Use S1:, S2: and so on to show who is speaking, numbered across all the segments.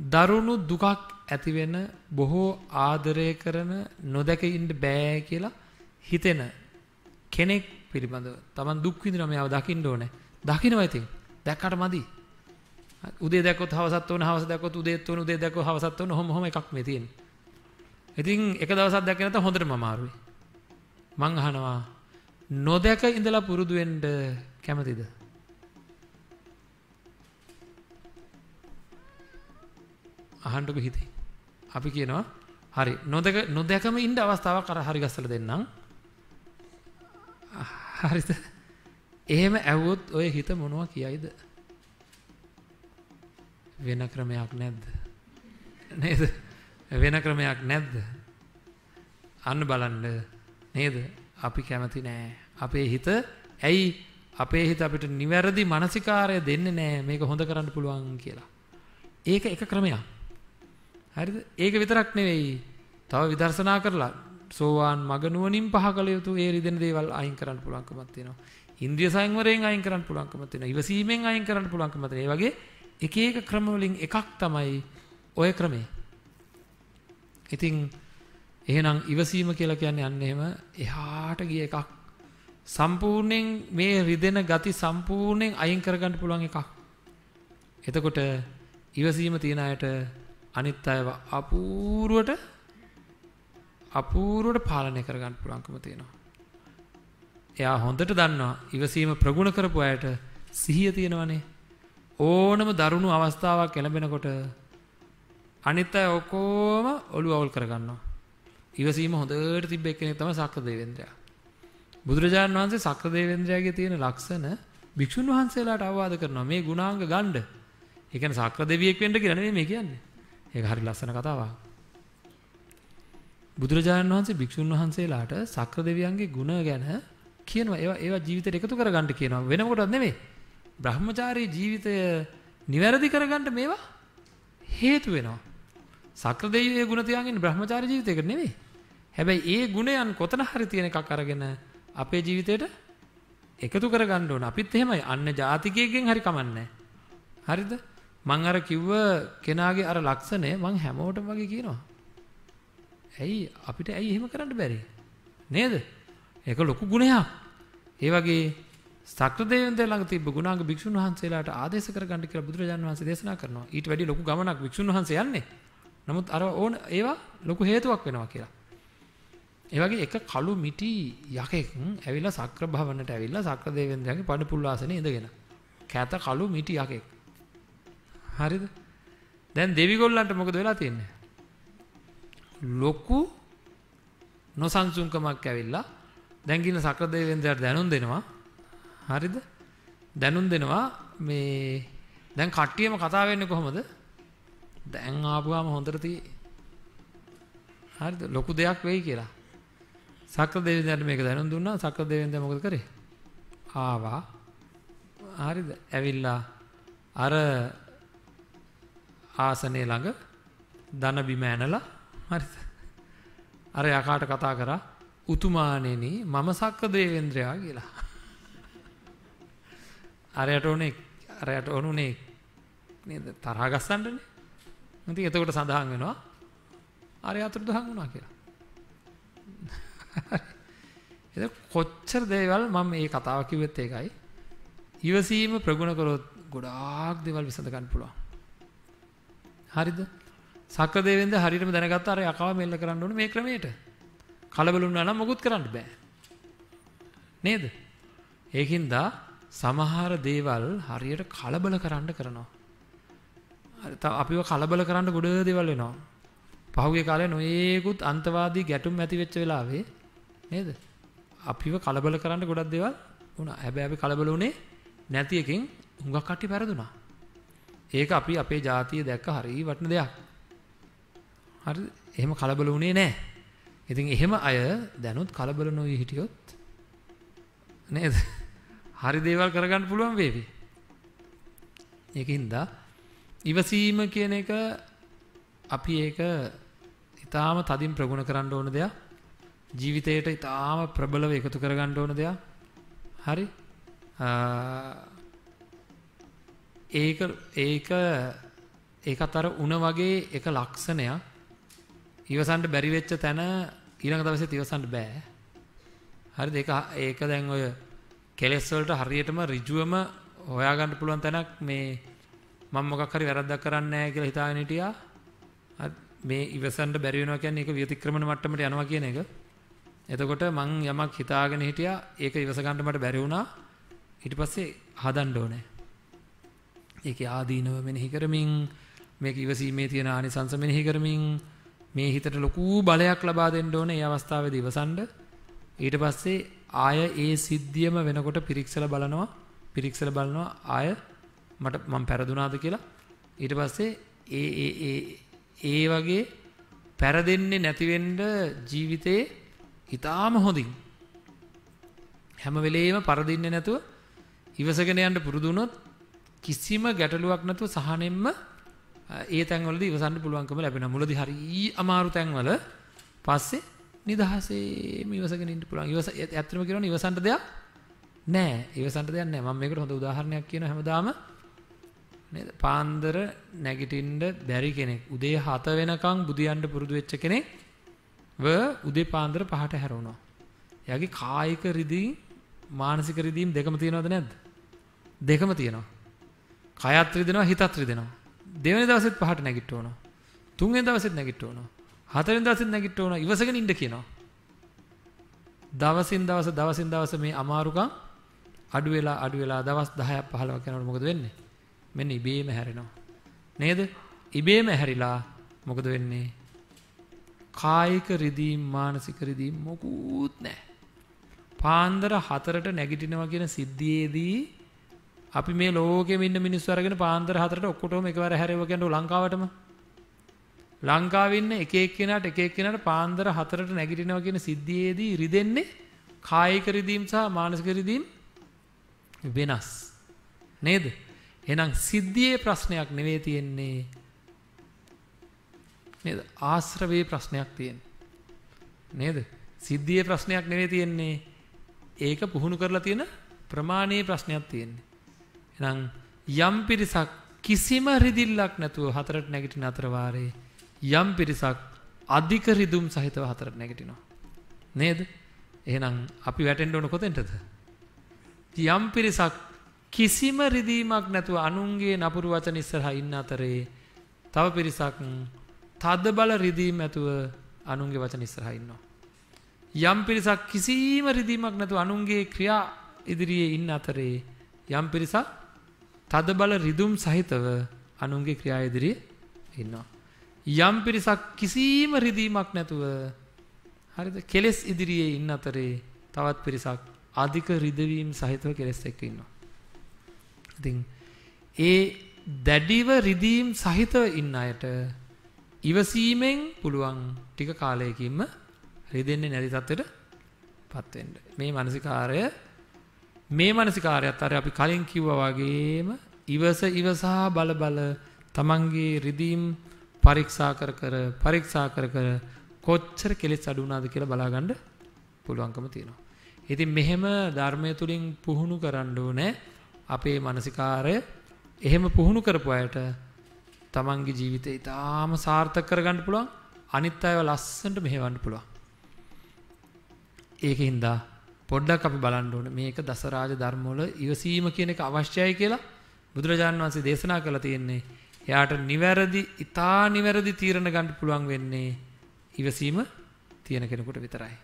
S1: දරුණු දුකක් ඇති වෙන බොහෝ ආදරය කරන නොදැක ඉන්න බෑ කියලා හිතෙන කෙනෙක් පිළිබඳව තමන් දුක් විඳිනවා මෙයාව දකින්න ඕනේ. දකින්නවා ඉතින්. දැක්කට මදි. උදේ දැක්කොත් හවසත් ඕන හවස දැක්කොත් උදේත් ඕන උදේ දැක්කොත් හවසත් ඕන ඔහොම ඔහොම එකක් මේ තියෙන්නේ. ඉතින් එක දවසක් දැක්කේ නැත්නම් හොඳටම අමාරුයි. මං අහනවා නොදැක ඉඳලා පුරුදු වෙන්න කැමතිද? අහන්නකො හිතේ. අපි කියනවා හරි නොදක නොදැකම ඉන්න අවස්ථාවක් අර හරි ගස්සලා දෙන්නම්. හරිද? එහෙම ඇහුවොත් ඔය හිත මොනවා කියයිද? වෙන ක්‍රමයක් නැද්ද? නේද? වෙන ක්‍රමයක් නැද්ද? අන්න බලන්න නේද? අපි කැමති නෑ. අපේ හිත ඇයි අපේ හිත අපිට නිවැරදි මානසිකාරය දෙන්නේ නෑ මේක හොඳ කරන්න පුළුවන් කියලා. ඒක එක ක්‍රමයක්. හරිද? ඒක විතරක් නෙවෙයි. තව විදර්ශනා කරලා සෝවාන් මග නුවණින් පහ කළ යුතු ඒ රිදෙන දේවල් අයින් කරන්න පුළුවන්කමක් තියෙනවා. ඉන්ද්‍රිය සංවරයෙන් අයින් කරන්න පුළුවන්කමක් තියෙනවා. ඉවසීමෙන් අයින් කරන්න පුළුවන්කමක් තියෙනවා. ඒ වගේ එක එක ක්‍රම වලින් එකක් තමයි ඔය ක්‍රමය. ඉතින් එහෙනම් ඉවසීම කියලා කියන්නේ අන්න එහෙම එහාට ගිය එකක්. සම්පූර්ණයෙන් මේ රිදෙන ගති සම්පූර්ණයෙන් අයින් කරගන්න පුළුවන් එකක්. එතකොට ඉවසීම තියන අයට අනිත් අයව අපූර්වට අපූර්වට පාලනය කරගන්න පුළුවන්කම තියෙනවා. එයා හොඳට දන්නවා ඉවසීම ප්‍රගුණ කරපු අයට සිහිය තියෙනවනේ. ඕනම දරුණු අවස්ථාවක් එළඹෙනකොට අනිත් අය ඔක්කොම ඔළුව අවුල් කරගන්නවා. ඉවසීම හොඳට තිබ්බ එක්කෙනෙක් තමයි සක්‍ර දෙවේන්ද්‍රයා. බුදුරජාණන් වහන්සේ සක්‍ර දෙවේන්ද්‍රයාගේ තියෙන ලක්ෂණ භික්ෂුන් වහන්සේලාට අවවාද කරනවා මේ ගුණාංග ගන්න. ඒ කියන්නේ සක්‍ර දෙවියෙක් වෙන්න කියලා නෙමෙයි මේ කියන්නේ. ඒක හරි ලස්සන කතාවක්. බුදුරජාණන් වහන්සේ භික්ෂුන් වහන්සේලාට සක්‍ර දෙවියන්ගේ ගුණ ගැන කියනවා. ඒවා ඒවා ජීවිතේට එකතු කරගන්න කියනවා. වෙන මොකටවත් නෙමෙයි. බ්‍රහ්මචාරී ජීවිතය නිවැරදි කරගන්න මේවා හේතු වෙනවා. සක්‍ර දෙවියන්ගේ ගුණ තියාගෙන බ්‍රහ්මචාරී ජීවිතයකට නෙමෙයි. හැබැයි ඒ ගුණයන් කොතන හරි තියෙන එකක් අරගෙන අපේ ජීවිතේට එකතු කරගන්න ඕන. අපිත් එහෙමයි. අන්න ජාතිකයෙක්ගෙන් හරි කමන්නේ හරිද? මං අර කිව්ව කෙනාගේ අර ලක්ෂණය මං හැමෝටම වගේ කියනවා. ඇයි අපිට ඇයි එහෙම කරන්න බැරි? නේද? ඒක ලොකු ගුණයක්. ඒ වගේ සක්‍රදේවන්තය ළඟ තිබ්බ ගුණාංග භික්ෂුන් වහන්සේලාට ආදේශ කරගන්න කියලා බුදුරජාණන් වහන්සේ දේශනා කරනවා. ඊට වැඩි ලොකු ගමනක් භික්ෂුන් වහන්සේ යන්නේ. නමුත් අර ඕන ඒවා ලොකු හේතුවක් වෙනවා කියලා. ඒ වගේ එක කළු මිටි යකෙක් ඇවිල්ලා සක්‍ර භවනට ඇවිල්ලා සක්‍ර දේවේන්ද්‍රයාගේ පඩ පුල්ලාසනේ ඉඳගෙන. කැත කළු මිටි යකෙක්. හරිද? දැන් දෙවිගොල්ලන්ට මොකද වෙලා තියෙන්නේ? ලොකු නොසන්සුන්කමක් ඇවිල්ලා දැන් කින සක්‍ර දේවේන්ද්‍රයාට දැනුම් දෙනවා. හරිද? දැනුම් දෙනවා මේ දැන් කට්ටියම කතා වෙන්නේ කොහොමද? දැන් ආපුවාම හොඳට තියෙයි. හරිද? ලොකු දෙයක් වෙයි කියලා. සක්‍ර දේවේන්ද්‍රයාට මේක දැනුම් දුන්නා. සක්‍ර දේවේන්ද්‍රයා මොකද කරේ? ආවා. හරිද? ඇවිල්ලා අර ආසනයේ ළඟ ධන බිම ඇනලා හරිද? අර යකාට කතා කරා උතුමාණෙනි මම සක්‍ර දේවේන්ද්‍රයා කියලා. අරයට ඕනේ අරයට ඕනුනේ නේද තරහ ගස්සන්නනේ. ඉතින් එතකොට සඳහන් වෙනවා අරය අතුරුදහන් වුණා කියලා. එතකොට කොච්චර දේවල් මම මේ කතාව කිව්වෙත් ඒකයි. ඉවසීම ප්‍රගුණ කරොත් ගොඩාක් දේවල් විසඳ ගන්න පුළුවන්. හරිද? සක්‍ර දෙවෙන්ද හරියටම දැනගත්ත අර යකාව මෙල්ල කරන්න ඕනේ මේ ක්‍රමයට. කලබල වුණා නම් මොකුත් කරන්න බෑ. නේද? ඒකින්ද සමහර දේවල් හරියට කලබල කරන්න කරනවා. හරි අපිව කලබල කරන්න ගොඩ දේවල් වෙනවා. පහුගිය කාලේ නොයේකුත් අන්තවාදී ගැටුම් ඇති වෙච්ච වෙලාවේ නේද? අපිව කලබල කරන්න ගොඩක් දේවල් වුණා. හැබැයි අපි කලබල වුණේ නැති එකෙන් හුඟක් කට්ටිය පෙරදුනා. ඒක අපි අපේ ජාතිය දැක්ක හරි වටින දෙයක්. හරි එහෙම කලබල වුණේ නැහැ. ඉතින් එහෙම අය දැනුත් කලබල නොවී හිටියොත් නේද? හරි දේවල් කරගන්න පුළුවන් වේවි. ඒකින්ද ඉවසීම කියන එක අපි ඒක ඊටාම තදින් ප්‍රගුණ කරන්න ඕන දෙයක්. ජීවිතයට ඊටාම ප්‍රබලව එකතු කරගන්න ඕන දෙයක්. හරි? ඒක ඒක ඒකත් අර උණ වගේ එක ලක්ෂණයක් ඉවසන්න බැරි වෙච්ච තැන ඊළඟ දවසේ ඉවසන්න බෑ. හරිද? ඒක ඒක දැන් ඔය කෙලෙස් වලට හරියටම ඍජුවම හොයාගන්න පුළුවන් තැනක් මේ මම මොකක් හරි වැරද්දක් කරන්නේ නැහැ කියලා හිතාගෙන හිටියා. මේ ඉවසන්න බැරි වෙනවා කියන්නේ ඒක විතික්‍රමන මට්ටමට යනවා කියන එක. එතකොට මං යමක් හිතාගෙන හිටියා ඒක ඉවස ගන්න මට බැරි වුණා. ඊට පස්සේ හදන්න ඕනේ. ඒකේ ආදීනව මෙනෙහි කරමින් මේක ඉවසීමේ තියෙන ආනිසංස මෙනෙහි කරමින් මේ හිතට ලොකු බලයක් ලබා දෙන්න ඕනේ මේ අවස්ථාවේදී ඉවසන්න. ඊට පස්සේ ආය ඒ සිද්ධියම වෙනකොට පිරික්සලා බලනවා. පිරික්සලා බලනවා ආය මට මම පෙරදුනාද කියලා. ඊට පස්සේ ඒ ඒ ඒ ඒ වගේ පැරදෙන්නේ නැති වෙන්න ජීවිතේ ඊටාම හොඳින් හැම වෙලෙම පරදින්නේ නැතුව ඉවසගෙන යන්න පුරුදු වුණොත් කිසිම ගැටලුවක් නැතුව සහනෙන්ම ඒ තැන්වලදී ඉවසන්න පුළුවන්කම ලැබෙනවා. මුලදී හරි අමාරු තැන්වල පස්සේ නිදහසේම ඉවසගෙන ඉන්න පුළුවන්. ඉවස ඇත්තටම කියනවා ඉවසන්න දෙයක් නෑ. ඉවසන්න දෙයක් නෑ. මම මේකට හොඳ උදාහරණයක් කියනවා හැමදාම නේද? පාන්දර නැගිටින්න බැරි කෙනෙක්. උදේ 7 වෙනකන් බුදියන්න පුරුදු වෙච්ච කෙනෙක් ව උදේ පාන්දර 5ට හැරෙනවා. එයාගේ කායික රිදීම් මානසික රිදීම් දෙකම තියෙනවද නැද්ද? දෙකම තියෙනවා. කයත් රිදෙනවා හිතත් රිදෙනවා. දෙවෙනි දවසෙත් පහට නැගිට ඕන. තුන්වෙනි දවසෙත් නැගිට ඕන. හතරවෙනි දවසෙත් නැගිට ඕන. ඉවසගෙන ඉන්න කියනවා. දවසින් දවස දවසින් දවස මේ අමාරුකම් අඩු වෙලා අඩු වෙලා දවස් 10ක් 15ක් යනකොට මොකද වෙන්නේ? මෙන්න ඉබේම හැරෙනවා. නේද? ඉබේම හැරිලා මොකද වෙන්නේ? කායික රිදීම් මානසික රිදීම් මොකුත් නැහැ. පාන්දර 4ට නැගිටිනවා කියන සිද්ධියේදී අපි මේ ලෝකෙම ඉන්න මිනිස්සු අරගෙන පාන්දර 4ට ඔක්කොටම එකවර හැරෙව කියනකොට ලංකාවටම. ලංකාවේ ඉන්න එක එක්කෙනාට එක එක්කෙනාට පාන්දර 4ට නැගිටිනවා කියන සිද්ධියේදී රිදෙන්නේ කායික රිදීම් සහ මානසික රිදීම් වෙනස්. නේද? එහෙනම් සිද්ධියේ ප්‍රශ්නයක් නෙවෙයි තියෙන්නේ. නේද? ආශ්‍රවේ ප්‍රශ්නයක් තියෙන්නේ. නේද? සිද්ධියේ ප්‍රශ්නයක් නෙවෙයි තියෙන්නේ. ඒක පුහුණු කරලා තියෙන ප්‍රමාණයේ ප්‍රශ්නයක් තියෙන්නේ. එහෙනම් යම් පිරිසක් කිසිම රිදිල්ලක් නැතුව හතරට නැගිටින අතර වාරේ යම් පිරිසක් අධික රිදුම් සහිතව හතරට නැගිටිනවා. නේද? එහෙනම් අපි වැටෙන්න ඕන කොතෙන්ටද? යම් පිරිසක් කිසිම රිදීමක් නැතුව අනුන්ගේ නපුරු වචන ඉස්සරහා ඉන්න අතරේ තව පිරිසක් තද බල රිදීම් ඇතුව අනුන්ගේ වචන ඉස්සරහා ඉන්නවා. යම් පිරිසක් කිසිම රිදීමක් නැතුව අනුන්ගේ ක්‍රියා ඉදිරියේ ඉන්න අතරේ යම් පිරිසක් තද බල රිදුම් සහිතව අනුන්ගේ ක්‍රියා ඉදිරියේ ඉන්නවා. යම් පිරිසක් කිසිම රිදීමක් නැතුව හරිද කෙලෙස් ඉදිරියේ ඉන්න අතරේ තවත් පිරිසක් අධික රිදවීම් සහිතව කෙලෙස් එක්ක ඉන්නවා. ඉතින් ඒ දැඩිව රිදීම් සහිතව ඉන්න අයට ඉවසීමෙන් පුළුවන් ටික කාලයකින්ම රිදෙන්නේ නැති තත්ත්වයට පත් වෙන්න. මේ මානසිකාරය මේ මානසිකාරයත් අර අපි කලින් කිව්වා වගේම ඉවස ඉවසා බල බල තමන්ගේ රිදීම් පරීක්ෂා කර කර පරීක්ෂා කර කර කොච්චර කෙලෙස් අඩු වුණාද කියලා බලාගන්න පුළුවන්කම තියෙනවා. ඉතින් මෙහෙම ධර්මය තුලින් පුහුණු කරන්න ඕනේ අපේ මානසිකාරය එහෙම පුහුණු කරපු අයට තමන්ගේ ජීවිතය ඉතාම සාර්ථක කරගන්න පුළුවන් අනිත් අයව ලස්සනට මෙහෙවන්න පුළුවන්. ඒකින්ද පොඩ්ඩක් අපි බලන්න ඕනේ මේක දසරාජ ධර්ම වල ඉවසීම කියන එක අවශ්‍යයි කියලා බුදුරජාණන් වහන්සේ දේශනා කළා තියෙන්නේ. එයාට නිවැරදි ඊටා නිවැරදි තීරණ ගන්න පුළුවන් වෙන්නේ ඉවසීම තියෙන කෙනෙකුට විතරයි.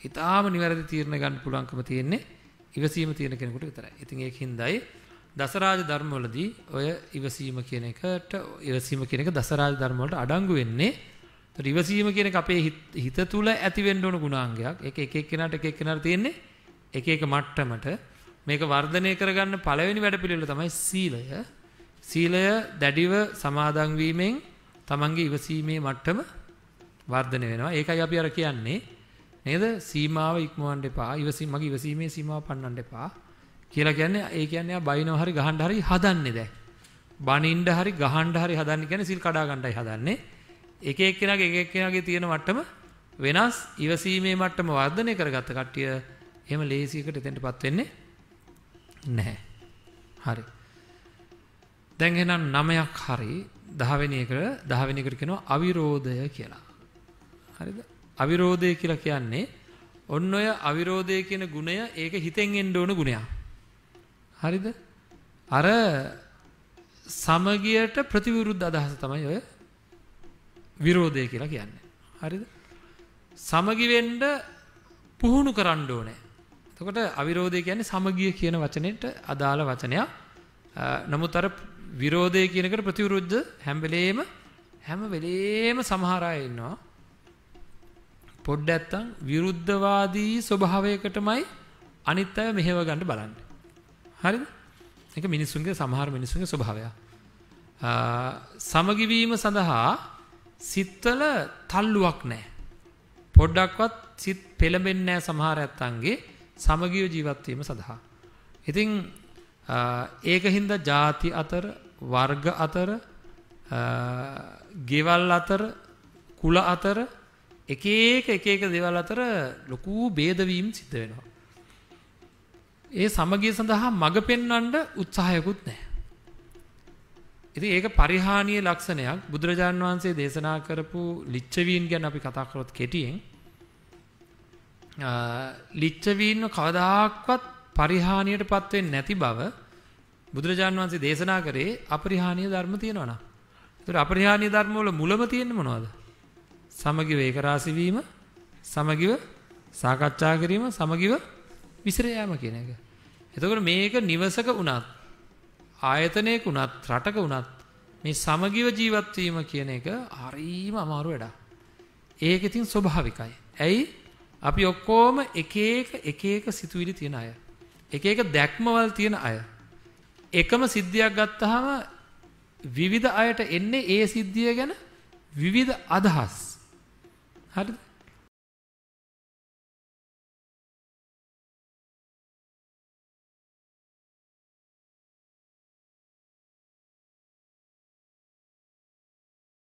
S1: ඊටාම නිවැරදි තීරණ ගන්න පුළුවන්කම තියෙන්නේ ඉවසීම තියෙන කෙනෙකුට විතරයි. ඉතින් ඒකින්දයි දසරාජ ධර්ම වලදී ඔය ඉවසීම කියන එකට ඉවසීම කියන එක දසරාජ ධර්ම වලට අඩංගු වෙන්නේ. ඒතර ඉවසීම කියන එක අපේ හිත තුල ඇති වෙන්න ඕන ගුණාංගයක්. ඒක එක එක්කෙනාට එක එක්කෙනාට තියෙන්නේ එක එක මට්ටමට මේක වර්ධනය කරගන්න පළවෙනි වැඩපිළිවෙල තමයි සීලය. සීලය දැඩිව සමාදන් වීමෙන් තමන්ගේ ඉවසීමේ මට්ටම වර්ධනය වෙනවා. ඒකයි අපි අර කියන්නේ නේද? සීමාව ඉක්මවන්න එපා. ඉවසීම මගේ ඉවසීමේ සීමාව පන්නන්න එපා. කියලා කියන්නේ ඒ කියන්නේ ආ බයිනව හරි ගහන්න හරි හදන්නේ දැන්. බනින්න හරි ගහන්න හරි හදන්නේ කියන්නේ සිල් කඩා ගන්නයි හදන්නේ. එක එක්කෙනාගේ එක එක්කෙනාගේ තියෙන මට්ටම වෙනස් ඉවසීමේ මට්ටම වර්ධනය කරගත්ත කට්ටිය එහෙම ලේසියකට එතෙන්ටපත් වෙන්නේ නැහැ. හරි. දැන් එහෙනම් නමයක් හරි දහවෙනි එකට දහවෙනි එකට කියනවා අවිරෝධය කියලා. හරිද? අවිරෝධය කියලා කියන්නේ ඔන්න ඔය අවිරෝධය කියන ගුණය ඒක හිතෙන් එන්න ඕන ගුණයක්. හරිද? අර සමගියට ප්‍රතිවිරුද්ධ අදහස තමයි ඔය විරෝධය කියලා කියන්නේ. හරිද? සමගි වෙන්න පුහුණු කරන්න ඕනේ. එතකොට අවිරෝධය කියන්නේ සමගිය කියන වචනෙට අදාළ වචනයක්. නමුත් අර විරෝධය කියනකට ප්‍රතිවිරුද්ධ හැම වෙලේම හැම වෙලේම සමහර අය ඉන්නවා. පොඩ්ඩක් නැත්තම් විරුද්ධවාදී ස්වභාවයකටමයි අනිත් අය මෙහෙව ගන්න බලන්නේ. හරිද? ඒක මිනිසුන්ගේ සමහර මිනිසුන්ගේ ස්වභාවයක්. සමගි වීම සඳහා සිත්වල තල්ලුවක් නැහැ. පොඩ්ඩක්වත් සිත් පෙළඹෙන්නේ නැහැ සමහර ඇත්තන්ගේ සමගිය ජීවත් වීම සඳහා. ඉතින් ඒකින්ද ಜಾති අතර වර්ග අතර ගෙවල් අතර කුල අතර එක එක එක එක දේවල් අතර ලොකු ભેදවීම් සිද්ධ වෙනවා. ඒ සමගිය සඳහා මඟ පෙන්වන්න උත්සාහයකුත් නැහැ. ඉතින් ඒක පරිහානිය ලක්ෂණයක් බුදුරජාන් වහන්සේ දේශනා කරපු ලිච්ඡවීන් ගැන අපි කතා කරොත් කෙටියෙන් ලිච්ඡවීන්ව කවදාක්වත් පරිහානියටපත් වෙන්නේ නැති බව බුදුරජාන් වහන්සේ දේශනා කරේ අපරිහානීය ධර්ම තියෙනවා නා. ඒතර අපරිහානීය ධර්ම වල මුලම තියෙන්නේ මොනවද? සමගිව ඒකරාශී වීම, සමගිව සාකච්ඡා කිරීම, සමගිව විසිර යාම කියන එක. එතකොට මේක නිවසක වුණත්, ආයතනයක වුණත්, රටක වුණත් මේ සමගිව ජීවත් වීම කියන එක හරිම අමාරු වැඩක්. ඒක ඉතින් ස්වභාවිකයි. ඇයි? අපි ඔක්කොම එක එක එක එක සිතුවිලි තියෙන අය. එක එක දැක්මවල් තියෙන අය. එකම සිද්ධියක් ගත්තාම විවිධ අයට එන්නේ ඒ සිද්ධිය ගැන විවිධ අදහස්. හරිද?